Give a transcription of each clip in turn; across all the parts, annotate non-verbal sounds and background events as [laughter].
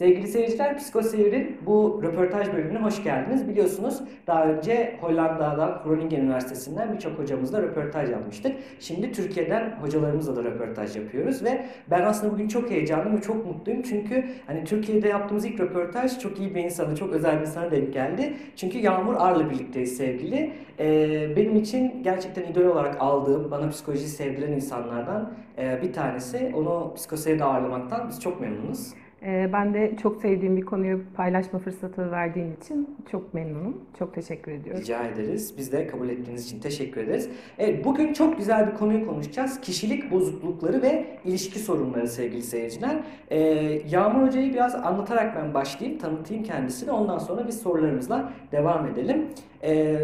Sevgili seyirciler, Psikoseyir'in bu röportaj bölümüne hoş geldiniz. Biliyorsunuz daha önce Hollanda'dan, Groningen Üniversitesi'nden birçok hocamızla röportaj yapmıştık. Şimdi Türkiye'den hocalarımızla da röportaj yapıyoruz ve ben aslında bugün çok heyecanlıyım ve çok mutluyum. Çünkü hani Türkiye'de yaptığımız ilk röportaj çok iyi bir insana, çok özel bir insana denk geldi. Çünkü Yağmur Ar'la birlikteyiz sevgili. Ee, benim için gerçekten idol olarak aldığım, bana psikoloji sevdiren insanlardan e, bir tanesi. Onu Psikoseyir'de ağırlamaktan biz çok memnunuz. Ee, Ben de çok sevdiğim bir konuyu paylaşma fırsatı verdiğin için çok memnunum. Çok teşekkür ediyorum. Rica ederiz. Biz de kabul ettiğiniz için teşekkür ederiz. Evet, bugün çok güzel bir konuyu konuşacağız. Kişilik bozuklukları ve ilişki sorunları sevgili seyirciler. Ee, Yağmur Hoca'yı biraz anlatarak ben başlayayım, tanıtayım kendisini. Ondan sonra biz sorularımızla devam edelim. Ee,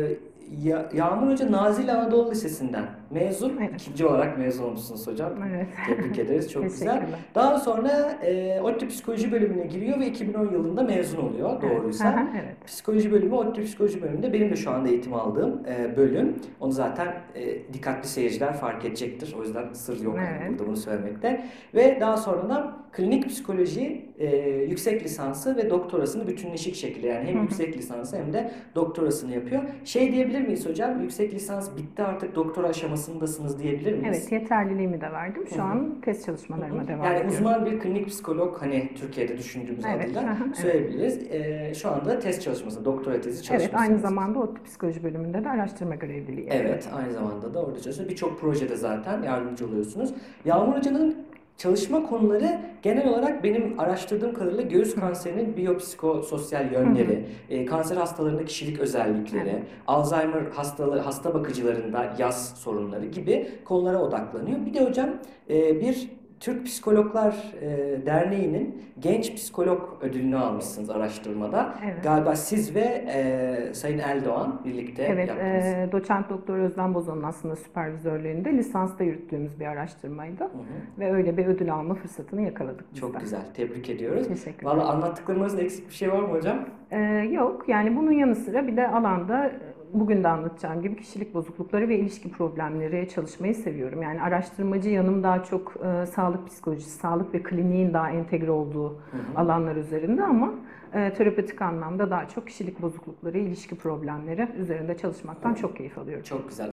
Ya- Yağmur Hoca Nazilli Anadolu Lisesi'nden mezun. Evet. İkinci olarak mezun olmuşsunuz hocam. Evet. Tebrik ederiz. Çok güzel. Daha sonra e, ODTÜ Psikoloji bölümüne giriyor ve 2010 yılında mezun oluyor doğruysa. Evet. Psikoloji bölümü, ODTÜ Psikoloji bölümünde benim de şu anda eğitim aldığım e, bölüm. Onu zaten e, dikkatli seyirciler fark edecektir. O yüzden sır yok Evet. burada bunu söylemekte. Ve daha sonradan klinik psikoloji e, yüksek lisansı ve doktorasını bütünleşik şekilde yani hem Hı yüksek lisansı hem de doktorasını yapıyor. Şey diyebilir miyiz hocam? Yüksek lisans bitti artık doktora aşamasındasınız diyebilir miyiz? Evet, yeterliliğimi de verdim. Şu Hı hı. an test çalışmalarıma Hı hı. devam yani ediyorum. uzman bir klinik psikolog hani Türkiye'de düşündüğümüz Evet, adıyla evet. söyleyebiliriz. Ee, şu anda test çalışması, doktora tezi çalışması. Evet, aynı zamanda ODTÜ Psikoloji bölümünde de araştırma görevliliği Evet, aynı zamanda da orada çalışıyorsunuz. Birçok projede zaten yardımcı oluyorsunuz. Yağmur Hoca'nın çalışma konuları genel olarak benim araştırdığım kadarıyla göğüs kanserinin biyopsikososyal yönleri, e, kanser hastalarında kişilik özellikleri. Alzheimer hastalığı, hasta bakıcılarında yaz sorunları gibi konulara odaklanıyor. Bir de hocam e, bir Türk Psikologlar e, Derneği'nin Genç Psikolog ödülünü almışsınız araştırmada. Evet. Galiba siz ve e, Sayın Eldoğan birlikte Evet, yaptınız. e, doçent doktor Özlem Bozan'ın aslında süpervizörlüğünde lisansta yürüttüğümüz bir araştırmaydı. Hı hı. Ve öyle bir ödül alma fırsatını yakaladık biz Çok de. güzel. Tebrik ediyoruz. Teşekkür Valla ederim. anlattıklarımızda eksik bir şey var mı hocam? Ee, yok yani bunun yanı sıra bir de alanda e, bugün de anlatacağım gibi kişilik bozuklukları ve ilişki problemleri çalışmayı seviyorum. Yani araştırmacı yanım daha çok e, sağlık psikolojisi, sağlık ve kliniğin daha entegre olduğu Hı hı. alanlar üzerinde ama e, terapötik anlamda daha çok kişilik bozuklukları, ilişki problemleri üzerinde çalışmaktan çok keyif alıyorum. Çok güzel.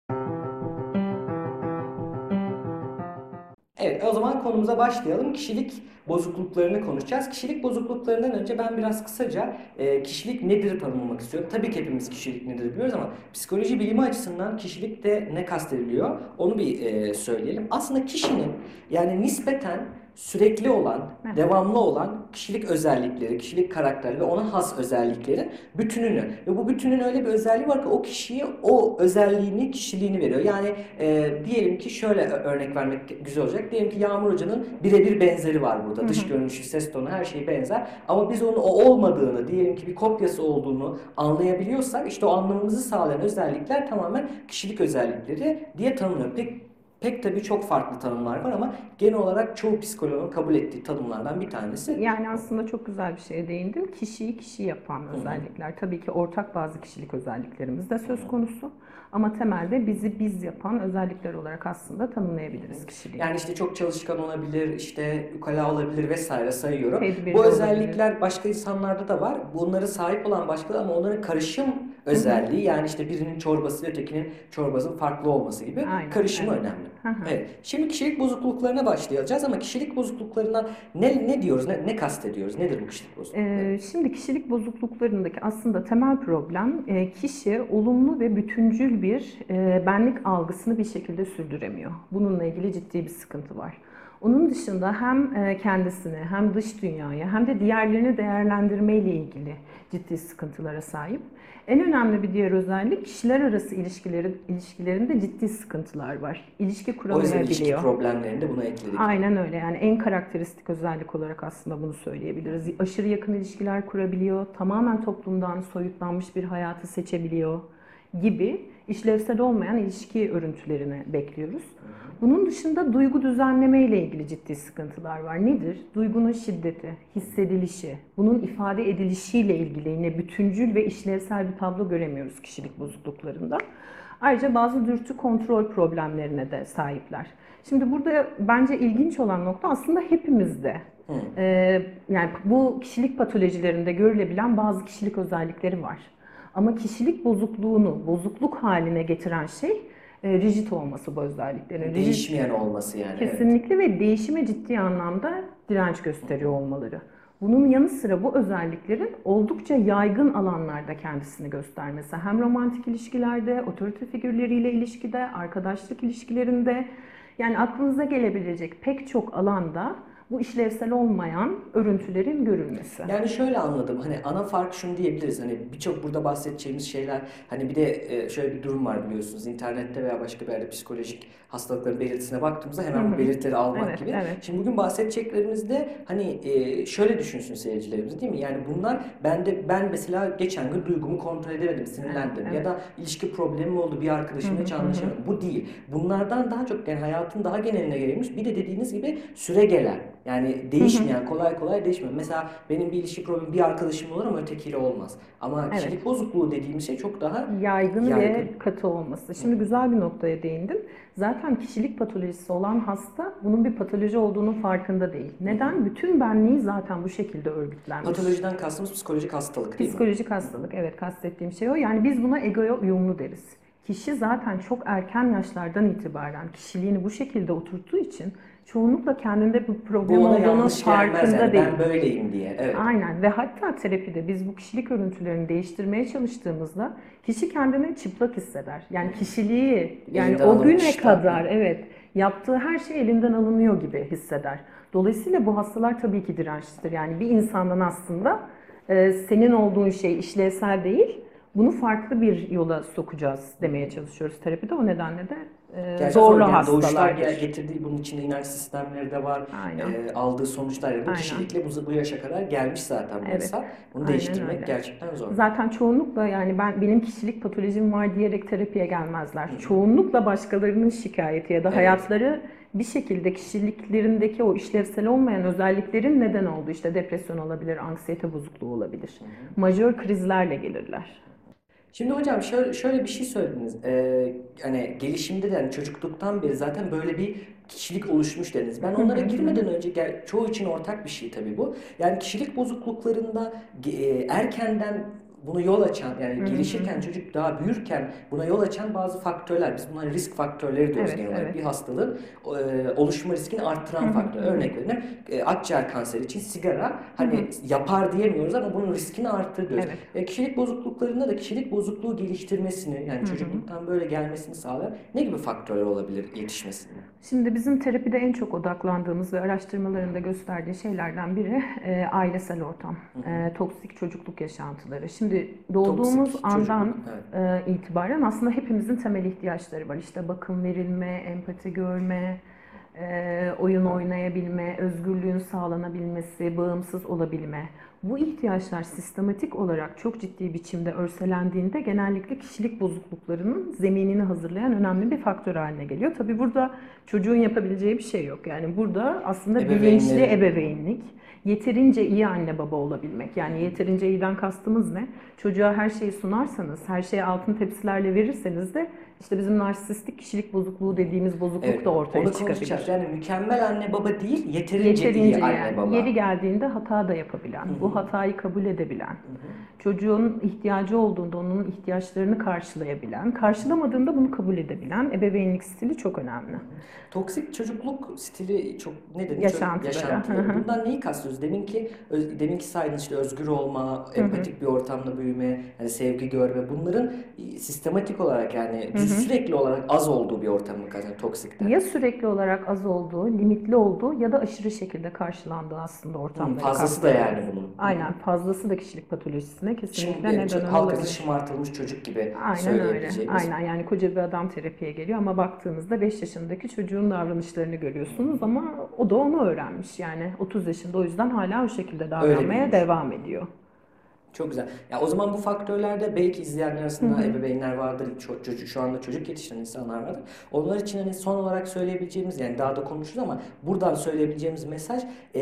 Evet, o zaman konumuza başlayalım. Kişilik bozukluklarını konuşacağız. Kişilik bozukluklarından önce ben biraz kısaca e, kişilik nedir tanımlamak istiyorum. Tabii ki hepimiz kişilik nedir biliyoruz ama psikoloji bilimi açısından kişilikte ne kastediliyor onu bir e, söyleyelim. Aslında kişinin yani nispeten sürekli olan, Evet. devamlı olan kişilik özellikleri, kişilik karakteri ve ona has özelliklerin bütününü ve bu bütünün öyle bir özelliği var ki o kişiye o özelliğini, kişiliğini veriyor. Yani e, diyelim ki şöyle örnek vermek güzel olacak. Diyelim ki Yağmur Hoca'nın birebir benzeri var burada. Hı hı. Dış görünüşü, ses tonu her şeyi benzer. Ama biz onun o olmadığını, diyelim ki bir kopyası olduğunu anlayabiliyorsak işte o anlamamızı sağlayan özellikler tamamen kişilik özellikleri diye tanımlıyor. Pek Pek tabii çok farklı tanımlar var ama genel olarak çoğu psikoloğun kabul ettiği tanımlardan bir tanesi. Yani aslında çok güzel bir şeye değindim. Kişiyi kişi yapan özellikler. Tabii ki ortak bazı kişilik özelliklerimiz de söz konusu. Ama temelde bizi biz yapan özellikler olarak aslında tanımlayabiliriz kişiliği. Yani işte çok çalışkan olabilir, işte ukala olabilir vesaire sayıyorum. Tedbirli Bu olabilir. özellikler başka insanlarda da var. Bunları sahip olan başkaları ama onların karışım özelliği yani işte birinin çorbası ile ötekinin çorbasının farklı olması gibi Aynen, karışımı evet. önemli. Hı. Evet. Şimdi kişilik bozukluklarına başlayacağız ama kişilik bozukluklarına ne ne diyoruz? Ne, ne kastediyoruz? Nedir bu kişilik bozuklukları? Ee, şimdi kişilik bozukluklarındaki aslında temel problem e, kişi olumlu ve bütüncül bir e, benlik algısını bir şekilde sürdüremiyor. Bununla ilgili ciddi bir sıkıntı var. Onun dışında hem e, kendisini hem dış dünyayı hem de diğerlerini değerlendirme ile ilgili ciddi sıkıntılara sahip. En önemli bir diğer özellik kişiler arası ilişkileri, ilişkilerinde ciddi sıkıntılar var. İlişki O yüzden ilişki kuramayabiliyor. problemlerini de buna ekledik. Aynen öyle yani en karakteristik özellik olarak aslında bunu söyleyebiliriz. Aşırı yakın ilişkiler kurabiliyor, tamamen toplumdan soyutlanmış bir hayatı seçebiliyor gibi işlevsel olmayan ilişki örüntülerini bekliyoruz. Bunun dışında duygu düzenleme ile ilgili ciddi sıkıntılar var. Nedir? Duygunun şiddeti, hissedilişi, bunun ifade edilişiyle ilgili yine bütüncül ve işlevsel bir tablo göremiyoruz kişilik bozukluklarında. Ayrıca bazı dürtü kontrol problemlerine de sahipler. Şimdi burada bence ilginç olan nokta aslında hepimizde. Ee, yani bu kişilik patolojilerinde görülebilen bazı kişilik özellikleri var. Ama kişilik bozukluğunu bozukluk haline getiren şey e, rigid olması bu özelliklerin. Rigid Değişmeyen olması yani. evet. Kesinlikle ve değişime ciddi anlamda direnç gösteriyor olmaları. Bunun yanı sıra bu özelliklerin oldukça yaygın alanlarda kendisini göstermesi. Hem romantik ilişkilerde, otorite figürleriyle ilişkide, arkadaşlık ilişkilerinde yani aklınıza gelebilecek pek çok alanda bu işlevsel olmayan örüntülerin görülmesi. Yani şöyle anladım hani ana fark şunu diyebiliriz hani birçok burada bahsedeceğimiz şeyler hani bir de e, şöyle bir durum var biliyorsunuz internette veya başka bir yerde psikolojik hastalıkların belirtisine baktığımızda hemen bu belirtileri almak Evet, gibi. evet. Şimdi bugün bahsedeceklerimizde hani e, şöyle düşünsün seyircilerimiz değil mi? Yani bunlar ben de ben mesela geçen gün duygumu kontrol edemedim, sinirlendim Evet, ya da ilişki problemim oldu bir arkadaşımla hiç anlaşamadım. Bu değil. Bunlardan daha çok yani hayatın daha geneline yayılmış bir de dediğiniz gibi süre gelen yani değişmeyen kolay kolay değişmiyor. Mesela benim bir ilişki problemi bir arkadaşım olur ama ötekiyle olmaz. Ama Evet. kişilik bozukluğu dediğimiz şey çok daha yaygın, Yaygın. ve katı olması. Şimdi güzel bir noktaya değindin. Zaten kişilik patolojisi olan hasta bunun bir patoloji olduğunun farkında değil. Neden? Bütün benliği zaten bu şekilde örgütlenmiş. patolojiden kastımız psikolojik hastalık değil mi? Psikolojik hastalık evet kastettiğim şey o. Yani biz buna egoya uyumlu deriz. Kişi zaten çok erken yaşlardan itibaren kişiliğini bu şekilde oturttuğu için çoğunlukla kendinde Bu problem gelmez farkında yani değil. ben böyleyim diye. Evet. Aynen ve hatta terapide biz bu kişilik örüntülerini değiştirmeye çalıştığımızda kişi kendini çıplak hisseder. Yani kişiliği yani Elinden o güne da. kadar evet yaptığı her şey elinden alınıyor gibi hisseder. Dolayısıyla bu hastalar tabii ki dirençlidir. Yani bir insandan aslında e, senin olduğun şey işlevsel değil. Bunu farklı bir yola sokacağız demeye çalışıyoruz terapide. O nedenle de Gerçi zorlu zor, yani doğuştan gel- getirdiği bunun içinde inanç sistemleri de var. Aynen. Ee, aldığı sonuçlar bu Aynen. kişilikle bu, bu yaşa kadar gelmiş zaten bu Evet. insan. Bunu Aynen değiştirmek öyle. gerçekten zor. Zaten çoğunlukla yani ben benim kişilik patolojim var diyerek terapiye gelmezler. Çoğunlukla başkalarının şikayeti ya da Evet. hayatları bir şekilde kişiliklerindeki o işlevsel olmayan özelliklerin neden olduğu işte depresyon olabilir, anksiyete bozukluğu olabilir. Majör krizlerle gelirler. Şimdi hocam şöyle, şöyle bir şey söylediniz. Ee, hani gelişimde de hani çocukluktan beri zaten böyle bir kişilik oluşmuş dediniz. Ben onlara girmeden önce gel, çoğu için ortak bir şey tabii bu. Yani kişilik bozukluklarında e, erkenden bunu yol açan yani gelişirken çocuk daha büyürken buna yol açan bazı faktörler biz bunlara risk faktörleri diyoruz Evet, genel olarak. evet. Bir hastalığın e, oluşma riskini arttıran faktör. Örnek verelim. E, akciğer kanseri için sigara hani yapar diyemiyoruz ama bunun riskini arttırır diyoruz. Evet. E, kişilik bozukluklarında da kişilik bozukluğu geliştirmesini yani çocukluktan böyle gelmesini sağlayan ne gibi faktörler olabilir yetişmesinde? Şimdi bizim terapide en çok odaklandığımız ve araştırmalarında gösterdiği şeylerden biri e, ailesel ortam, e, toksik çocukluk yaşantıları. Şimdi doğduğumuz Toksik andan evet. e, itibaren aslında hepimizin temel ihtiyaçları var. İşte bakım verilme, empati görme, e, oyun oynayabilme, özgürlüğün sağlanabilmesi, bağımsız olabilme. Bu ihtiyaçlar sistematik olarak çok ciddi biçimde örselendiğinde genellikle kişilik bozukluklarının zeminini hazırlayan önemli bir faktör haline geliyor. Tabii burada çocuğun yapabileceği bir şey yok. Yani burada aslında bilinçli ebeveynlik, yeterince iyi anne baba olabilmek. Yani yeterince iyiden kastımız ne? Çocuğa her şeyi sunarsanız, her şeyi altın tepsilerle verirseniz de işte bizim narsistik kişilik bozukluğu dediğimiz bozukluk Evet, da ortaya onu çıkabilir. Yani mükemmel anne baba değil, yeterince, Yeterince iyi anne yani baba. yeri geldiğinde hata da yapabilen, bu hatayı kabul edebilen, çocuğun ihtiyacı olduğunda onun ihtiyaçlarını karşılayabilen, karşılamadığında bunu kabul edebilen ebeveynlik stili çok önemli. Toksik çocukluk stili çok ne dedin? Yaşantıları. Yaşantıları. Bundan neyi kastıyoruz? Deminki öz, deminki saydığınız işte özgür olma, empatik bir ortamda büyüme, yani sevgi görme bunların sistematik olarak yani sürekli olarak az olduğu bir ortam mı kazanıyor toksikten? Ya sürekli olarak az olduğu, limitli olduğu ya da aşırı şekilde karşılandığı aslında Hı, ortamları fazlası da yani bunun. Aynen fazlası da kişilik patolojisine kesinlikle Şimdi neden çok- halk arası olabilir. şımartılmış çocuk gibi Aynen öyle. Aynen yani koca bir adam terapiye geliyor ama baktığınızda 5 yaşındaki çocuğun davranışlarını görüyorsunuz ama o da onu öğrenmiş. Yani 30 yaşında o yüzden hala o şekilde davranmaya devam ediyor. Çok güzel. Ya o zaman bu faktörlerde belki izleyenler arasında ebeveynler vardır, ço- çocuk şu anda çocuk yetiştiren insanlar vardır. Onlar için hani son olarak söyleyebileceğimiz yani daha da konuşuruz ama buradan söyleyebileceğimiz mesaj e,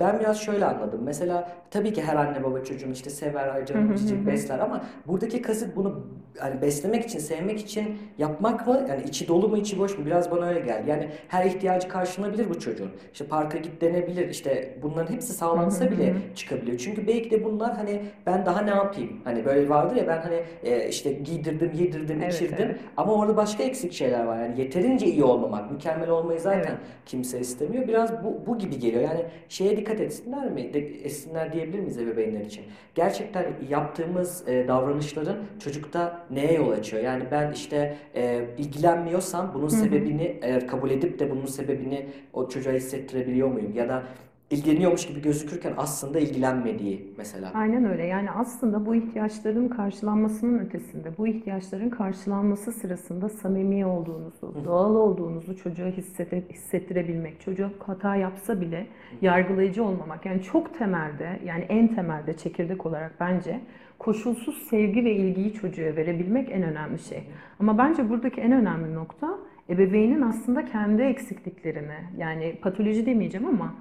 ben biraz şöyle anladım. Mesela tabii ki her anne baba çocuğunu işte sever, canım cicik besler ama buradaki kasıt bunu hani beslemek için, sevmek için yapmak mı? Yani içi dolu mu, içi boş mu? Biraz bana öyle geldi. Yani her ihtiyacı karşılanabilir bu çocuğun. İşte parka git denebilir. İşte bunların hepsi sağlansa bile çıkabiliyor. Çünkü belki de bunlar hani ben daha ne yapayım? Hani böyle vardır ya ben hani e, işte giydirdim, yedirdim, Evet, içirdim evet. ama orada başka eksik şeyler var. Yani yeterince iyi olmamak, mükemmel olmayı zaten Evet. kimse istemiyor. Biraz bu, bu gibi geliyor. Yani şeye dikkat etsinler mi? De, etsinler diyebilir miyiz ebeveynler için? Gerçekten yaptığımız e, davranışların çocukta neye yol açıyor? Yani ben işte e, ilgilenmiyorsam bunun sebebini eğer kabul edip de bunun sebebini o çocuğa hissettirebiliyor muyum? Ya da ilgileniyormuş gibi gözükürken aslında ilgilenmediği mesela. Aynen öyle. Yani aslında bu ihtiyaçların karşılanmasının ötesinde, bu ihtiyaçların karşılanması sırasında samimi olduğunuzu, doğal olduğunuzu çocuğa hissede, hissettirebilmek, çocuk hata yapsa bile yargılayıcı olmamak. Yani çok temelde, yani en temelde çekirdek olarak bence koşulsuz sevgi ve ilgiyi çocuğa verebilmek en önemli şey. Ama bence buradaki en önemli nokta ebeveynin aslında kendi eksikliklerini, yani patoloji demeyeceğim ama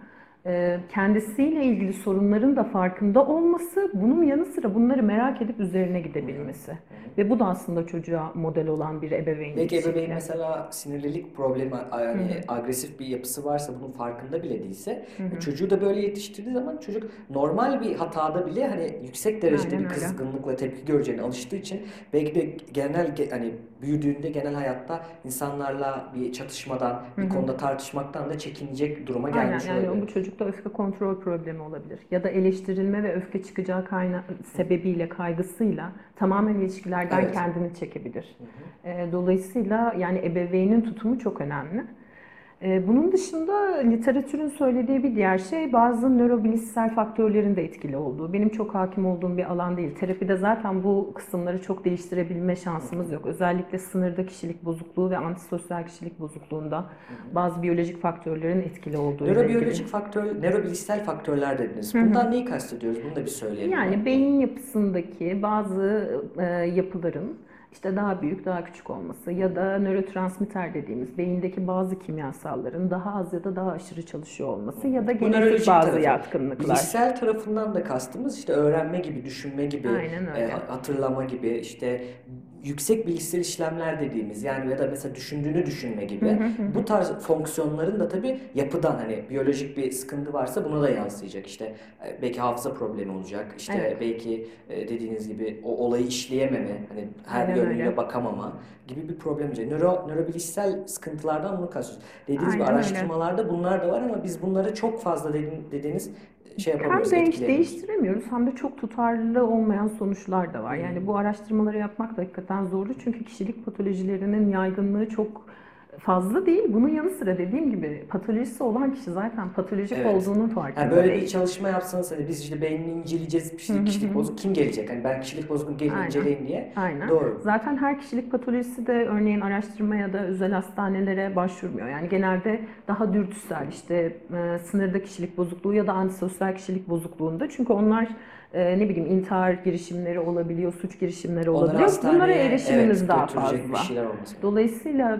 kendisiyle ilgili sorunların da farkında olması, bunun yanı sıra bunları merak edip üzerine gidebilmesi. Ve bu da aslında çocuğa model olan bir ebeveynlik Belki ebeveyn mesela sinirlilik problemi yani agresif bir yapısı varsa bunun farkında bile değilse e, çocuğu da böyle yetiştirdiği zaman çocuk normal bir hatada bile hani yüksek derecede Aynen bir öyle. kızgınlıkla tepki göreceğine alıştığı için belki de genel ge- hani büyüdüğünde genel hayatta insanlarla bir çatışmadan bir konuda tartışmaktan da çekinecek duruma Aynen gelmiş yani olabilir. bu çocukta öfke kontrol problemi olabilir. Ya da eleştirilme ve öfke çıkacağı kayna sebebiyle, kaygısıyla tamamen ilişkilerden Evet. kendini çekebilir. E, Dolayısıyla yani ebeveynin tutumu çok önemli. E, Bunun dışında literatürün söylediği bir diğer şey bazı nörobilişsel faktörlerin de etkili olduğu. Benim çok hakim olduğum bir alan değil. Terapide zaten bu kısımları çok değiştirebilme şansımız yok. Özellikle sınırda kişilik bozukluğu ve antisosyal kişilik bozukluğunda bazı biyolojik faktörlerin etkili olduğu. Nörobiyolojik faktör, nörobilişsel faktörler dediniz. Bundan neyi kastediyoruz? Bunu da bir söyleyelim. Yani beyin yapısındaki bazı e, yapıların işte daha büyük, daha küçük olması ya da nörotransmitter dediğimiz beyindeki bazı kimyasalların daha az ya da daha aşırı çalışıyor olması ya da genetik nörolojik bazı tarafı. yatkınlıklar. Bilişsel tarafından da kastımız işte öğrenme gibi, düşünme gibi, e, hatırlama gibi, işte yüksek bilişsel işlemler dediğimiz yani ya da mesela düşündüğünü düşünme gibi bu tarz fonksiyonların da tabii yapıdan hani biyolojik bir sıkıntı varsa buna da yansıyacak işte e, belki hafıza problemi olacak işte Evet. belki e, dediğiniz gibi o olayı işleyememe hani her Aynen yönüyle öyle. bakamama gibi bir problem olacak. Nöro, nörobilişsel sıkıntılardan bunu kastediyoruz. Dediğiniz gibi Aynen öyle. araştırmalarda bunlar da var ama biz bunları çok fazla dediğin- dediğiniz şey Hem yapamıyoruz, değiş, etkileyemiyoruz. değiştiremiyoruz hem de çok tutarlı olmayan sonuçlar da var. Yani bu araştırmaları yapmak da hakikaten zorlu çünkü kişilik patolojilerinin yaygınlığı çok fazla değil. Bunun yanı sıra dediğim gibi patolojisi olan kişi zaten patolojik Evet. olduğunun farkında Yani böyle bir çalışma yapsanız hani biz işte beynini inceleyeceğiz kişilik, kişilik bozuk kim gelecek? Hani ben kişilik bozukluğunu gelin inceleyin diye. Aynen. Doğru. Zaten her kişilik patolojisi de örneğin araştırma ya da özel hastanelere başvurmuyor. Yani genelde daha dürtüsel işte e, sınırda kişilik bozukluğu ya da antisosyal kişilik bozukluğunda. Çünkü onlar e, ne bileyim intihar girişimleri olabiliyor, suç girişimleri olabiliyor. Bunlara erişimimiz evet, daha fazla. Dolayısıyla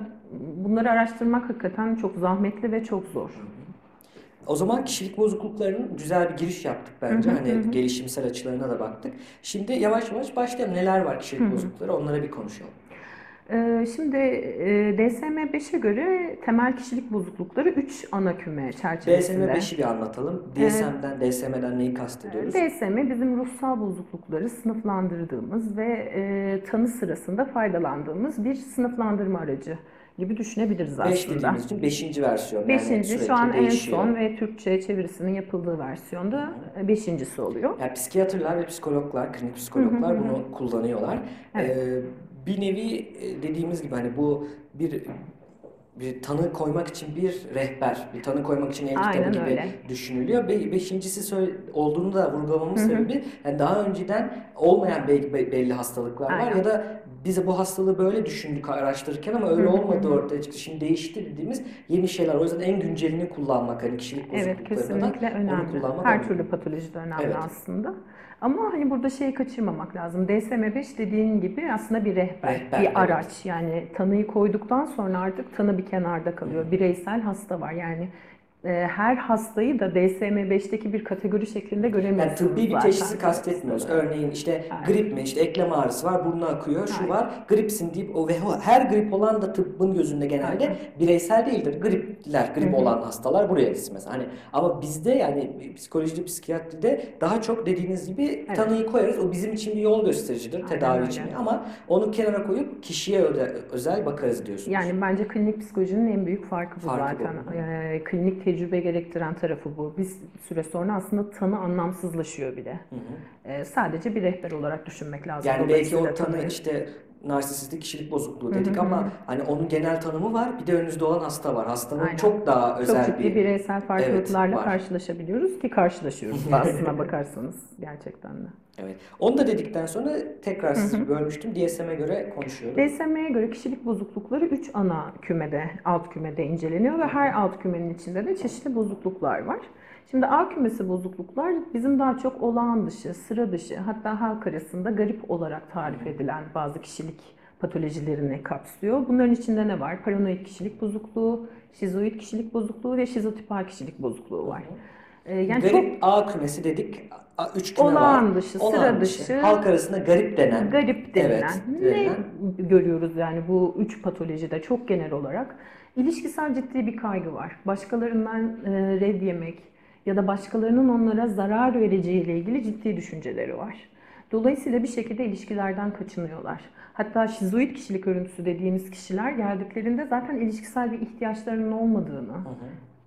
bunları araştırmak hakikaten çok zahmetli ve çok zor. O zaman kişilik bozukluklarının güzel bir giriş yaptık bence. Hani gelişimsel açılarına da baktık. Şimdi yavaş yavaş başlayalım. Neler var kişilik bozuklukları onlara bir konuşalım. Ee, Şimdi e, DSM-5'e göre temel kişilik bozuklukları 3 ana küme çerçevesinde. DSM-5'i bir anlatalım. DSM'den, DSM'den neyi kastediyoruz? DSM bizim ruhsal bozuklukları sınıflandırdığımız ve e, tanı sırasında faydalandığımız bir sınıflandırma aracı gibi düşünebiliriz 5 aslında. dediğimiz için 5. versiyon. yani şu an en değişiyor. son ve Türkçe çevirisinin yapıldığı versiyonda e, beşincisi oluyor. Yani psikiyatrlar ve psikologlar, klinik psikologlar bunu kullanıyorlar. Evet. Ee, bir nevi e, dediğimiz gibi hani bu bir bir tanı koymak için bir rehber, bir tanı koymak için el kitabı gibi öyle. düşünülüyor. Be beşincisi olduğunu da vurgulamamın sebebi yani daha önceden olmayan belki be- belli hastalıklar var Aynen. ya da biz bu hastalığı böyle düşündük araştırırken ama öyle olmadığı ortaya çıktı. Şimdi değişti dediğimiz yeni şeyler. O yüzden en güncelini kullanmak hani kişilik Evet bozukluklarında da kesinlikle onu önemli. kullanmak Her önemli. türlü patolojide önemli Evet. aslında. Ama hani burada şeyi kaçırmamak lazım. DSM-5 dediğin gibi aslında bir rehber, Rehber, bir evet. araç. Yani tanıyı koyduktan sonra artık tanı bir kenarda kalıyor. Bireysel hasta var. Yani her hastayı da DSM-5'teki bir kategori şeklinde Yani göremiyorsunuz tıbbi bir teşhisi kastetmiyoruz. Örneğin işte Aynen. grip mi, işte eklem ağrısı var, burnu akıyor, şu Aynen. var, gripsin deyip o ve her grip olan da tıbbın gözünde genelde Aynen. bireysel değildir. Gripler, grip Hı hı. olan hastalar buraya gitsin mesela. Hani ama bizde yani psikolojide, psikiyatride daha çok dediğiniz gibi Evet. tanıyı koyarız. O bizim için bir yol göstericidir Aynen tedavi öyle. için. Ama onu kenara koyup kişiye özel bakarız diyorsunuz. Yani bence klinik psikolojinin en büyük farkı bu Farkı bu. zaten. Ee, klinik tecrübe gerektiren tarafı bu. Bir süre sonra aslında tanı anlamsızlaşıyor bile. Hı hı. Ee, sadece bir rehber olarak düşünmek lazım. Yani belki o tanı işte narsistik kişilik bozukluğu dedik hı ama hı. hani onun genel tanımı var. Bir de önünüzde olan hasta var. Hastanın Aynen. çok daha çok özel ciddi bir bireysel farklılıklarla var. karşılaşabiliyoruz ki karşılaşıyoruz [laughs] aslına bakarsanız gerçekten de. Evet. Onu da dedikten sonra tekrar sizi bölmüştüm. DSM'e göre konuşuyorum. DSM'ye göre kişilik bozuklukları 3 ana kümede, alt kümede inceleniyor ve her alt kümenin içinde de çeşitli bozukluklar var. Şimdi A kümesi bozukluklar bizim daha çok olağan dışı, sıra dışı hatta halk arasında garip olarak tarif edilen bazı kişilik patolojilerini kapsıyor. Bunların içinde ne var? Paranoid kişilik bozukluğu, şizoid kişilik bozukluğu ve şizotipal kişilik bozukluğu var. Ee, Yani çok garip A kümesi dedik. A- Üç küme Olağan var. dışı, Olağan sıra dışı. dışı. Halk arasında garip denen. garip denilen Evet, ne denilen. görüyoruz yani bu üç patolojide çok genel olarak ilişkisel ciddi bir kaygı var. Başkalarından e, red yemek ya da başkalarının onlara zarar vereceğiyle ilgili ciddi düşünceleri var. Dolayısıyla bir şekilde ilişkilerden kaçınıyorlar. Hatta şizoid kişilik örüntüsü dediğimiz kişiler geldiklerinde zaten ilişkisel bir ihtiyaçlarının olmadığını,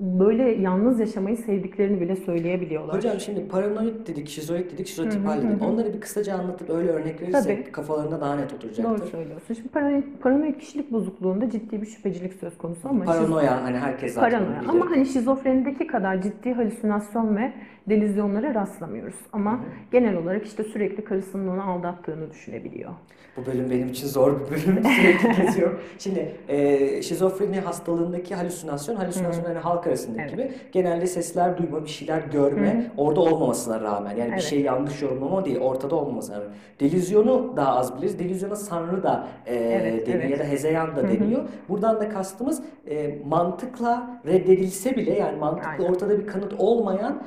böyle yalnız yaşamayı sevdiklerini bile söyleyebiliyorlar. Hocam şimdi paranoid dedik, şizoid dedik, şizotipal dedik. Onları bir kısaca anlatıp öyle örnek verirsek Tabii. kafalarında daha net oturacaktır. Doğru söylüyorsun. Şimdi paranoid, paranoid kişilik bozukluğunda ciddi bir şüphecilik söz konusu ama Paranoya hani herkes zaten Paranoya. Ama hani şizofrenideki kadar ciddi halüsinasyon ve delüzyonlara rastlamıyoruz. Ama genel olarak işte sürekli karısının onu aldattığını düşünebiliyor. Bu bölüm benim için zor bir bölüm. [laughs] Sürekli geziyorum. Şimdi e, şizofreni hastalığındaki halüsinasyon, halüsinasyon hani halk arasındaki Evet. gibi genelde sesler duyma, bir şeyler görme, orada olmamasına rağmen yani bir Evet. şey yanlış yorumlama değil, ortada olmamasına rağmen. Delüzyonu daha az biliriz. Delüzyona sanrı da e, Evet, deniyor evet. ya da hezeyan da deniyor. Buradan da kastımız e, mantıkla reddedilse bile yani mantıkla Aynen. ortada bir kanıt olmayan,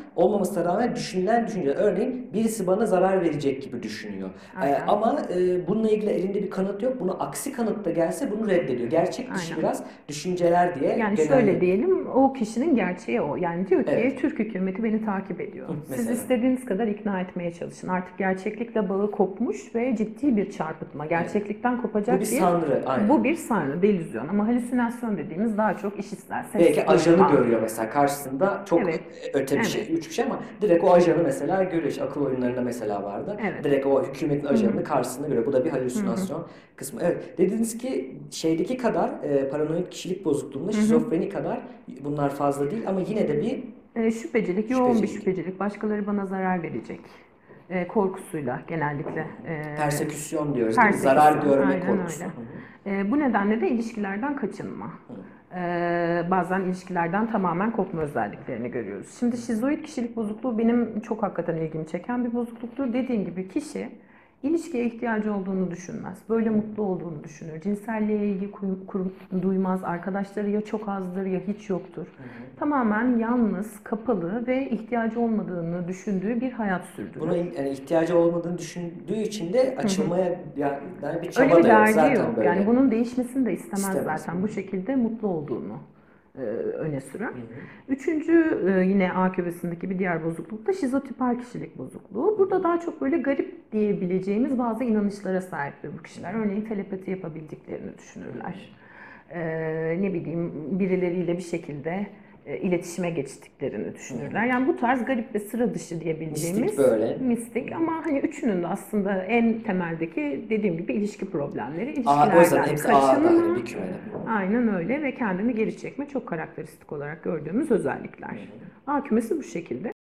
olmamasına rağmen düşünülen düşünce. Örneğin birisi bana zarar verecek gibi düşünüyor. E, Aynen. ama e, bununla ilgili elinde bir kanıt yok. Bunu aksi kanıt da gelse bunu reddediyor. Gerçek dışı Aynen. biraz düşünceler diye. Yani genelde- şöyle diyelim o kişinin gerçeği o. Yani diyor ki Evet. Türk hükümeti beni takip ediyor. Hı, Siz mesela. istediğiniz kadar ikna etmeye çalışın. Artık gerçeklikle bağı kopmuş ve ciddi bir çarpıtma. Gerçeklikten kopacak Bu bir sanrı. Aynen. Bu bir sanrı, delüzyon ama halüsinasyon dediğimiz daha çok işitsel, ses Belki ajanı duyma. görüyor mesela karşısında çok Evet. öte bir Evet. şey, üç bir şey ama direkt o ajanı mesela görüyor. İşte akıl oyunlarında mesela vardı. Evet. Direkt o hükümetin ajanını karşısında görüyor. Bu da bir halüsinasyon kısmı. Evet. Dediniz ki şeydeki kadar e, paranoid kişilik bozukluğunda şizofreni kadar bunlar fazla değil ama yine de bir E, şüphecilik, yoğun bir Şüphecilik. şüphecilik. Başkaları bana zarar verecek. E, korkusuyla genellikle. E, perseküsyon diyoruz değil mi? Zarar görme aynen korkusu. öyle. E, bu nedenle de ilişkilerden kaçınma. E, bazen ilişkilerden tamamen kopma özelliklerini görüyoruz. Şimdi şizoid kişilik bozukluğu benim çok hakikaten ilgimi çeken bir bozukluktur. Dediğim gibi kişi ilişkiye ihtiyacı olduğunu düşünmez. Böyle mutlu olduğunu düşünür. Cinselliğe ilgi duymaz. Arkadaşları ya çok azdır ya hiç yoktur. Tamamen yalnız, kapalı ve ihtiyacı olmadığını düşündüğü bir hayat sürdürür. Buna yani ihtiyacı olmadığını düşündüğü için de açılmaya yani bir çaba Öyle bir da yok zaten yok. böyle. Yani bunun değişmesini de istemez, İstemez. zaten. Bu şekilde mutlu olduğunu öne sürer. Üçüncü e, yine A kümesindeki bir diğer bozukluk da şizotipal kişilik bozukluğu. Burada daha çok böyle garip diyebileceğimiz bazı inanışlara sahiptir bu kişiler. Örneğin telepati yapabildiklerini düşünürler. E, ne bileyim birileriyle bir şekilde e, iletişime geçtiklerini düşünürler. Yani bu tarz garip ve sıra dışı diyebileceğimiz Mistik böyle. mistik ama hani üçünün de aslında en temeldeki dediğim gibi ilişki problemleri, ilişkilerden kaçınma. Aynen öyle ve kendini geri çekme çok karakteristik olarak gördüğümüz özellikler. A kümesi bu şekilde.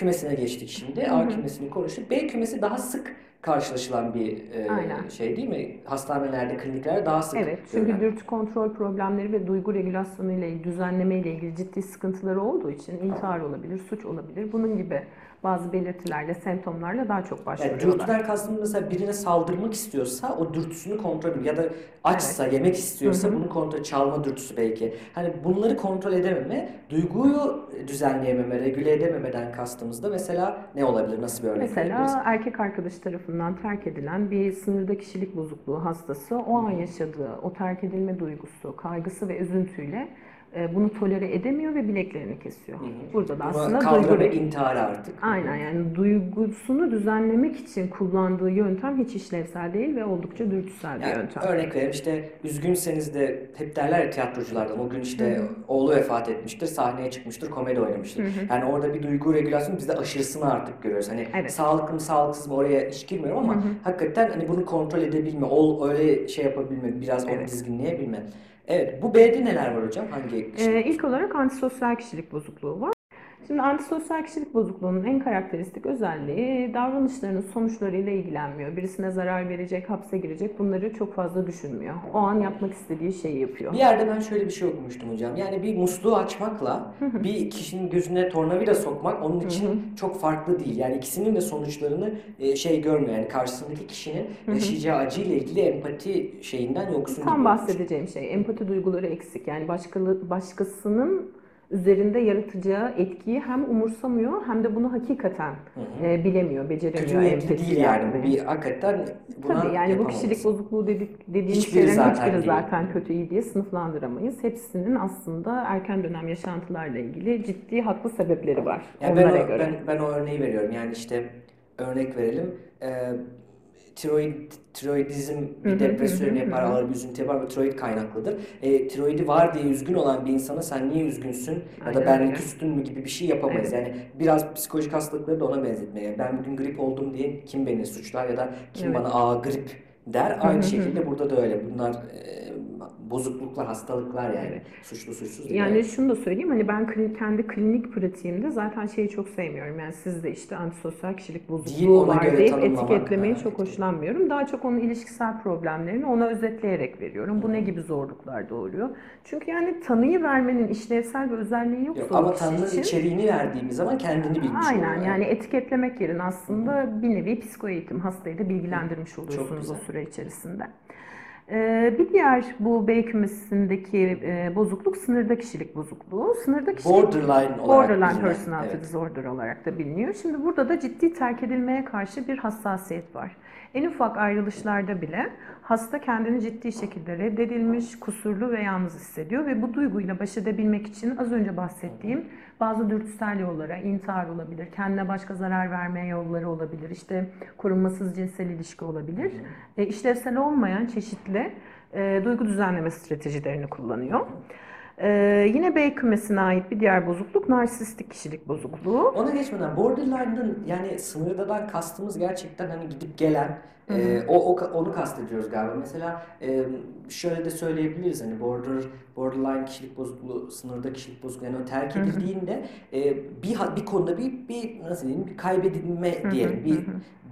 Kümesine geçtik şimdi. A kümesini konuştuk. B kümesi daha sık karşılaşılan bir e, Aynen. şey değil mi? Hastanelerde, kliniklerde daha sık Evet, çünkü görülen. dürtü kontrol problemleri ve duygu regülasyonu ile ilgili, düzenleme ile ilgili ciddi sıkıntıları olduğu için intihar olabilir, suç olabilir. Bunun gibi bazı belirtilerle, semptomlarla daha çok Yani başvuruyorlar. dürtüden kastım mesela birine saldırmak istiyorsa o dürtüsünü kontrol edin. Ya da açsa, yemek istiyorsa Hı hı. bunu kontrol, çalma dürtüsü belki. Hani bunları kontrol edememe, duyguyu düzenleyememe, regüle edememeden kastımızda mesela ne olabilir? Nasıl bir örnek verebiliriz? Mesela erkek arkadaş tarafından terk edilen bir sınırda kişilik bozukluğu hastası o an yaşadığı o terk edilme duygusu, kaygısı ve üzüntüyle e, bunu tolere edemiyor ve bileklerini kesiyor. Burada da aslında kavga ve intihar artık. Aynen yani duygusunu düzenlemek için kullandığı yöntem hiç işlevsel değil ve oldukça dürtüsel bir Yani yöntem. örnek vereyim işte üzgünseniz de hep derler ya tiyatroculardan o gün işte oğlu vefat etmiştir, sahneye çıkmıştır, komedi oynamıştır. Yani orada bir duygu regülasyonu biz de aşırısını artık görüyoruz. Hani Evet. sağlıklı mı sağlıksız mı oraya hiç girmiyorum ama hakikaten hani bunu kontrol edebilme, ol öyle şey yapabilme, biraz onu Evet. dizginleyebilme. Evet, bu B'de neler var hocam? Hangi kişi? Ee, ilk olarak antisosyal kişilik bozukluğu var. Şimdi antisosyal kişilik bozukluğunun en karakteristik özelliği davranışlarının sonuçlarıyla ilgilenmiyor. Birisine zarar verecek, hapse girecek bunları çok fazla düşünmüyor. O an yapmak istediği şeyi yapıyor. Bir yerde ben şöyle bir şey okumuştum hocam. Yani bir musluğu açmakla bir kişinin gözüne tornavida sokmak onun için çok farklı değil. Yani ikisinin de sonuçlarını e, şey görmüyor. Yani karşısındaki kişinin yaşayacağı acıyla ilgili empati şeyinden yoksun Tam bahsedeceğim şey empati duyguları eksik. Yani başkalı, başkasının üzerinde yaratacağı etkiyi hem umursamıyor hem de bunu hakikaten e, bilemiyor, beceremiyor. Kötü niyetli değil yani. yani. Bir hakikaten buna Tabii yani bu kişilik bozukluğu dedik, dediğimiz Hiçbiri şeylerin zaten hiçbiri değil. zaten kötü iyi diye sınıflandıramayız. Hepsinin aslında erken dönem yaşantılarla ilgili ciddi haklı sebepleri var Yani ben, onlara o, göre. ben, ben o örneği veriyorum. Yani işte örnek verelim. Ee, tiroid, tiroidizm bir depresyon yapar, ağır bir üzüntü yapar ve tiroid kaynaklıdır. E, tiroidi var diye üzgün olan bir insana sen niye üzgünsün ya da ben küstün mü gibi bir şey yapamayız. Yani biraz psikolojik hastalıkları da ona benzetmeye. Ben bugün grip oldum diye kim beni suçlar ya da kim Evet. bana aa grip der. Aynı şekilde burada da öyle. Bunlar e, bozukluklar, hastalıklar yani. Suçlu suçsuz değil. Yani şunu da söyleyeyim hani ben kendi klinik pratiğimde zaten şeyi çok sevmiyorum. Yani sizde işte antisosyal kişilik bozukluğu var deyip etiketlemeyi çok hoşlanmıyorum. Daha çok onun ilişkisel problemlerini ona özetleyerek veriyorum. Bu ne gibi zorluklar doğuruyor? Çünkü yani tanıyı vermenin işlevsel bir özelliği Yok, o ama kişi tanrının için içeriğini verdiğimiz zaman kendini bilmiş Aynen oluyor. yani etiketlemek yerine aslında bir nevi psikoeğitim hastayı da bilgilendirmiş oluyorsunuz o süre içerisinde. Ee, bir diğer bu B kümesindeki e, bozukluk sınırda kişilik bozukluğu. Sınırda kişilik Borderline olarak Borderline personality evet. disorder olarak da biliniyor. Şimdi burada da ciddi terk edilmeye karşı bir hassasiyet var. En ufak ayrılışlarda bile hasta kendini ciddi şekilde reddedilmiş, kusurlu ve yalnız hissediyor ve bu duyguyla baş edebilmek için az önce bahsettiğim bazı dürtüsel yollara, intihar olabilir, kendine başka zarar vermeye yolları olabilir, işte korunmasız cinsel ilişki olabilir. E, işlevsel olmayan çeşitli e, duygu düzenleme stratejilerini kullanıyor. Ee, yine B kümesine ait bir diğer bozukluk narsistik kişilik bozukluğu. Ona geçmeden borderline'ın yani sınırdadan kastımız gerçekten hani gidip gelen e, o, o onu kastediyoruz galiba. Mesela e, şöyle de söyleyebiliriz hani border borderline kişilik bozukluğu, sınırda kişilik bozukluğu yani o terk edildiğinde e, bir bir konuda bir bir nasıl diyeyim bir kaybedilme diyelim. Bir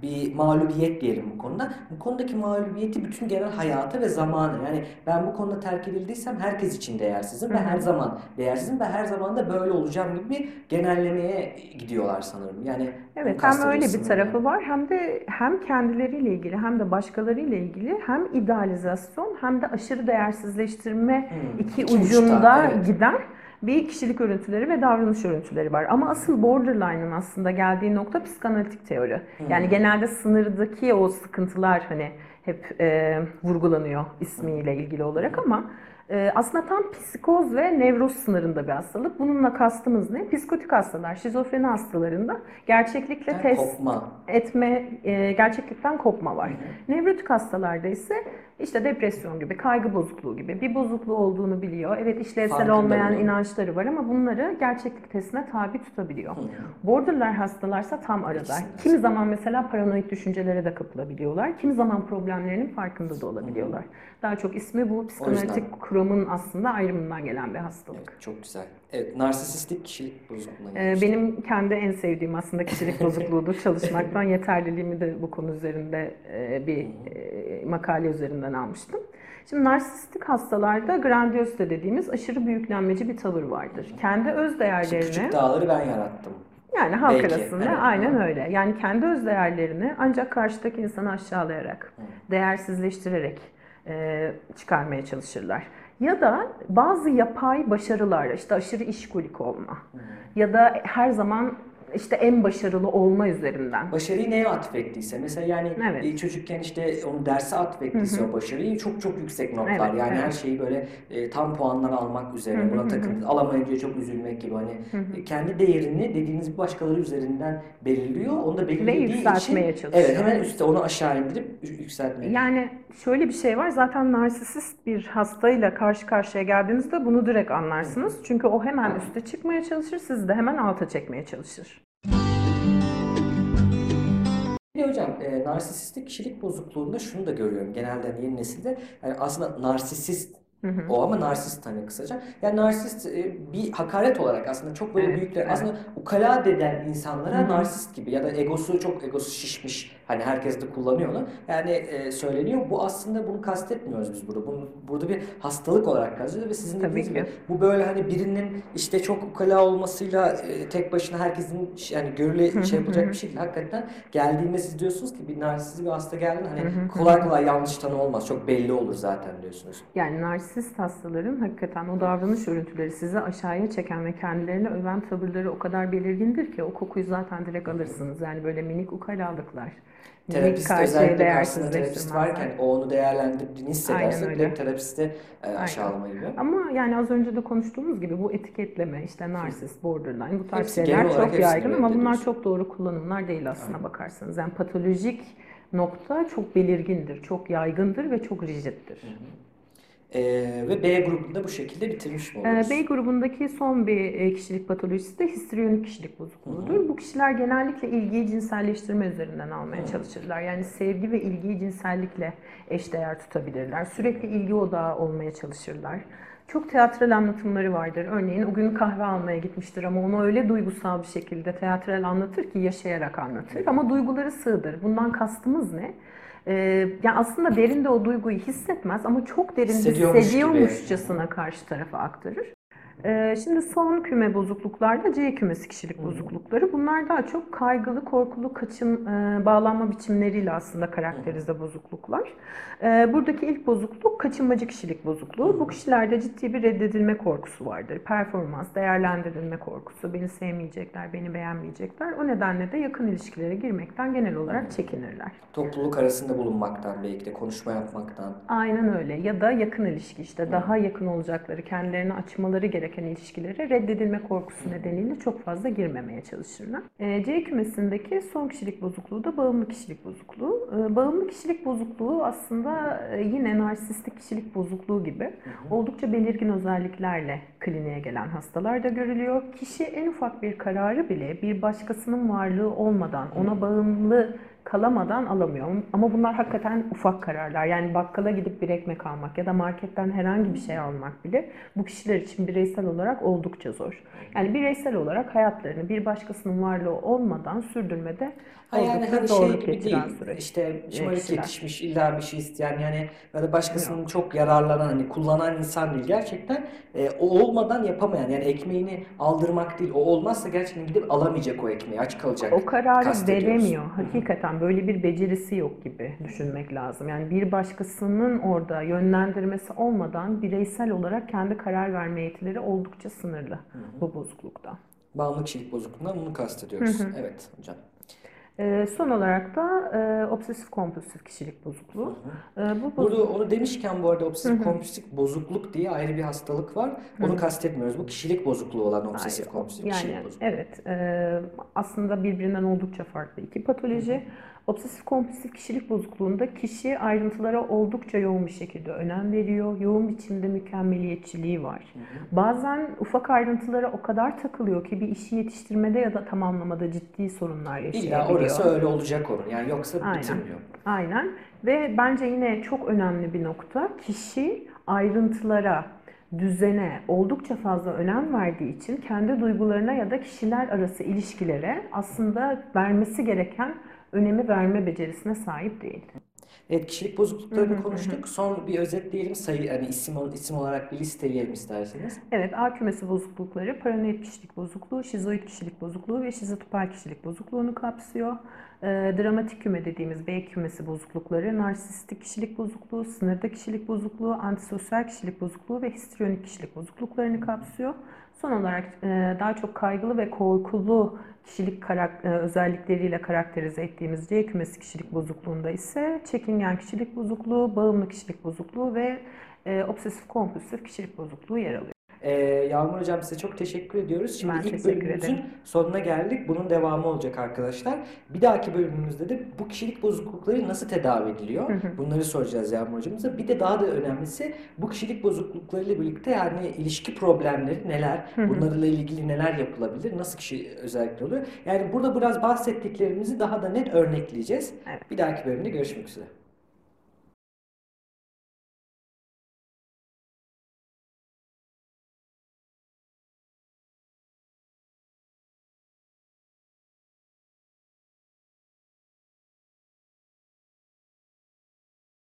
bir mağlubiyet diyelim bu konuda. Bu konudaki mağlubiyeti bütün genel hayata ve zamanı. Yani ben bu konuda terk edildiysem herkes için değersizim ve her zaman değersizim ve her zaman da böyle olacağım gibi bir genellemeye gidiyorlar sanırım. Yani Evet, hem öyle bir tarafı var hem de hem kendileriyle ilgili hem de başkalarıyla ilgili hem idealizasyon hem de aşırı değersizleştirme Hmm, iki, iki ucunda uçta, evet. giden bir kişilik örüntüleri ve davranış örüntüleri var. Ama asıl borderline'ın aslında geldiği nokta psikanalitik teori. Yani genelde sınırdaki o sıkıntılar hani hep e, vurgulanıyor ismiyle ilgili olarak ama e, aslında tam psikoz ve nevroz sınırında bir hastalık. Bununla kastımız ne? Psikotik hastalar, şizofreni hastalarında gerçeklikle Yani test kopma. etme, e, gerçeklikten kopma var. Nevrotik hastalarda ise işte depresyon gibi, kaygı bozukluğu gibi bir bozukluğu olduğunu biliyor. Evet işlevsel olmayan bunun. inançları var ama bunları gerçeklik testine tabi tutabiliyor. Borderline hastalarsa tam arada. Kimi zaman mesela paranoid düşüncelere de kapılabiliyorlar. Kimi zaman problemlerinin farkında da olabiliyorlar. Daha çok ismi bu psikanalitik kavramın aslında ayrımından gelen bir hastalık. Evet, çok güzel. Evet, narsisistik kişilik bozukluğuna Ee. Benim kendi en sevdiğim aslında kişilik [laughs] bozukluğudur. Çalışmaktan yeterliliğimi de bu konu üzerinde e, bir e, makale üzerinden almıştım. Şimdi narsistik hastalarda grandiozite dediğimiz aşırı büyüklenmeci bir tavır vardır. Kendi öz değerlerini küçük dağları ben yarattım. yani halk Belki, arasında evet. aynen öyle. Yani kendi öz değerlerini ancak karşıdaki insanı aşağılayarak, değersizleştirerek e, çıkarmaya çalışırlar. Ya da bazı yapay başarılar, işte aşırı işkolik olma ya da her zaman işte en başarılı olma üzerinden. Başarıyı neye atfettiyse mesela yani Evet. çocukken işte onu derse atfettiyse o başarıyı çok çok yüksek notlar Evet, yani evet. her şeyi böyle e, tam puanlar almak üzere buna takıntı alamayınca çok üzülmek gibi hani e, kendi değerini dediğiniz başkaları üzerinden belirliyor onu da belirlediği için yükseltmeye çalışıyor. evet hemen üstte onu aşağı indirip yü- yükseltmeye Yani şöyle bir şey var. Zaten narsisist bir hastayla karşı karşıya geldiğinizde bunu direkt anlarsınız. Çünkü o hemen üste çıkmaya çalışır, sizi de hemen alta çekmeye çalışır. Bir hocam e, narsisistik kişilik bozukluğunda şunu da görüyorum genelde hani yeni nesilde. Yani aslında narsisist o ama narsist hani kısaca. Yani narsist e, bir hakaret olarak aslında çok böyle Evet, büyükler evet. aslında ukala deden insanlara Hı hı. narsist gibi ya da egosu çok egosu şişmiş hani herkes de kullanıyor onu. Yani e, söyleniyor. Bu aslında bunu kastetmiyoruz biz burada. Bunu burada bir hastalık olarak kastediyoruz ve sizin Tabii dediğiniz ki. gibi bu böyle hani birinin işte çok ukala olmasıyla e, tek başına herkesin yani görüle şey yapacak bir şey değil. Hakikaten geldiğinde siz diyorsunuz ki bir narsist bir hasta geldiğinde hani kolay kolay yanlış tanı olmaz. Çok belli olur zaten diyorsunuz. Yani narsist hastaların hakikaten o davranış örüntüleri sizi aşağıya çeken ve kendilerini öven tavırları o kadar belirgindir ki o kokuyu zaten direkt alırsınız. Yani böyle minik ukalalıklar. Minik Terapist karşıyı özellikle karşısında terapist varken o onu değerlendirdiğini hissederse Aynen direkt terapiste e, aşağılama gibi. Ama yani az önce de konuştuğumuz gibi bu etiketleme, işte narsist, borderline bu tarz Hepsi şeyler çok yaygın ama bunlar çok doğru kullanımlar değil aslına bakarsanız. Yani patolojik nokta çok belirgindir, çok yaygındır ve çok rigiddir. E, ve B grubunda bu şekilde bitirmiş mi Ee, oluyoruz? B grubundaki son bir e, kişilik patolojisi de histriyonik kişilik bozukluğudur. Bu kişiler genellikle ilgiyi cinselleştirme üzerinden almaya çalışırlar. Yani sevgi ve ilgiyi cinsellikle eşdeğer tutabilirler. Sürekli ilgi odağı olmaya çalışırlar. Çok teatral anlatımları vardır. Örneğin o gün kahve almaya gitmiştir ama onu öyle duygusal bir şekilde teatral anlatır ki yaşayarak anlatır. Ama duyguları sığdır. Bundan kastımız ne? Ee, yani aslında derinde o duyguyu hissetmez ama çok derin Hissediyormuş gibi. hissediyormuşçasına karşı tarafa aktarır. Ee, Şimdi son küme bozukluklarda C kümesi kişilik bozuklukları. Bunlar daha çok kaygılı, korkulu kaçım e, bağlanma biçimleriyle aslında karakterize bozukluklar. Ee, Buradaki ilk bozukluk kaçınmacı kişilik bozukluğu. Bu kişilerde ciddi bir reddedilme korkusu vardır. Performans, değerlendirilme korkusu, beni sevmeyecekler, beni beğenmeyecekler. O nedenle de yakın ilişkilere girmekten genel olarak çekinirler. Topluluk arasında bulunmaktan belki de konuşma yapmaktan. Aynen öyle. Ya da yakın ilişki işte daha yakın olacakları, kendilerini açmaları gereken ilişkilere reddedilme korkusu nedeniyle çok fazla girmemeye çalışırlar. Ee, C kümesindeki son kişilik bozukluğu da bağımlı kişilik bozukluğu. Ee, Bağımlı kişilik bozukluğu aslında e, yine narsistik kişilik bozukluğu gibi oldukça belirgin özelliklerle kliniğe gelen hastalar da görülüyor. Kişi en ufak bir kararı bile bir başkasının varlığı olmadan, ona bağımlı kalamadan alamıyor. Ama bunlar hakikaten ufak kararlar. Yani bakkala gidip bir ekmek almak ya da marketten herhangi bir şey almak bile bu kişiler için bireysel olarak oldukça zor. Yani bireysel olarak hayatlarını bir başkasının varlığı olmadan sürdürmede Ha yani hani şey gibi değil. süreç. İşte şımarık yetişmiş illa bir şey isteyen yani ya da başkasının çok yararlanan hani kullanan insan değil. Gerçekten e, o olmadan yapamayan yani ekmeğini aldırmak değil. O olmazsa gerçekten gidip alamayacak o ekmeği. Aç kalacak. O kararı veremiyor. Hakikaten böyle bir becerisi yok gibi düşünmek lazım. Yani bir başkasının orada yönlendirmesi olmadan bireysel olarak kendi karar verme yetileri oldukça sınırlı bu bozuklukta. Bağımlı kişilik bozukluğundan bunu kastediyoruz. Evet hocam. Ee, son olarak da e, obsesif kompulsif kişilik bozukluğu. Ee, bu Burada bozukluk onu demişken bu arada obsesif kompulsif bozukluk diye ayrı bir hastalık var. Onu kastetmiyoruz. Bu kişilik bozukluğu olan obsesif kompulsif yani kişilik bozukluğu. evet e, aslında birbirinden oldukça farklı iki patoloji. Obsesif kompulsif kişilik bozukluğunda kişi ayrıntılara oldukça yoğun bir şekilde önem veriyor. Yoğun biçimde mükemmeliyetçiliği var. Bazen ufak ayrıntılara o kadar takılıyor ki bir işi yetiştirmede ya da tamamlamada ciddi sorunlar İlla yaşayabiliyor. orası öyle olacak onun. Yani yoksa Aynen. bitirmiyor. Aynen. Ve bence yine çok önemli bir nokta kişi ayrıntılara, düzene oldukça fazla önem verdiği için kendi duygularına ya da kişiler arası ilişkilere aslında vermesi gereken önemi verme becerisine sahip değil. Evet kişilik bozukluklarını konuştuk. Son bir özetleyelim sayı hani isim isim olarak bir listeleyelim isterseniz. Evet, A kümesi bozuklukları paranoid kişilik bozukluğu, şizoid kişilik bozukluğu ve şizotipal kişilik bozukluğunu kapsıyor. Ee, dramatik küme dediğimiz B kümesi bozuklukları, narsistik kişilik bozukluğu, sınırda kişilik bozukluğu, antisosyal kişilik bozukluğu ve histriyonik kişilik bozukluklarını kapsıyor. Son olarak e, daha çok kaygılı ve korkulu kişilik karak- e, özellikleriyle karakterize ettiğimiz C kümesi kişilik bozukluğunda ise çekingen kişilik bozukluğu, bağımlı kişilik bozukluğu ve e, obsesif kompulsif kişilik bozukluğu yer alıyor. Ee, Yağmur Hocam size çok teşekkür ediyoruz. Şimdi Ben ilk bölümümüzün ederim. sonuna geldik. Bunun devamı olacak arkadaşlar. Bir dahaki bölümümüzde de bu kişilik bozuklukları nasıl tedavi ediliyor? Bunları soracağız Yağmur Hocamıza. Bir de daha da önemlisi bu kişilik bozukluklarıyla birlikte yani ilişki problemleri neler? Bunlarla ilgili neler yapılabilir? Nasıl kişi özellikleri oluyor? Yani burada biraz bahsettiklerimizi daha da net örnekleyeceğiz. Evet. Bir dahaki bölümde görüşmek üzere.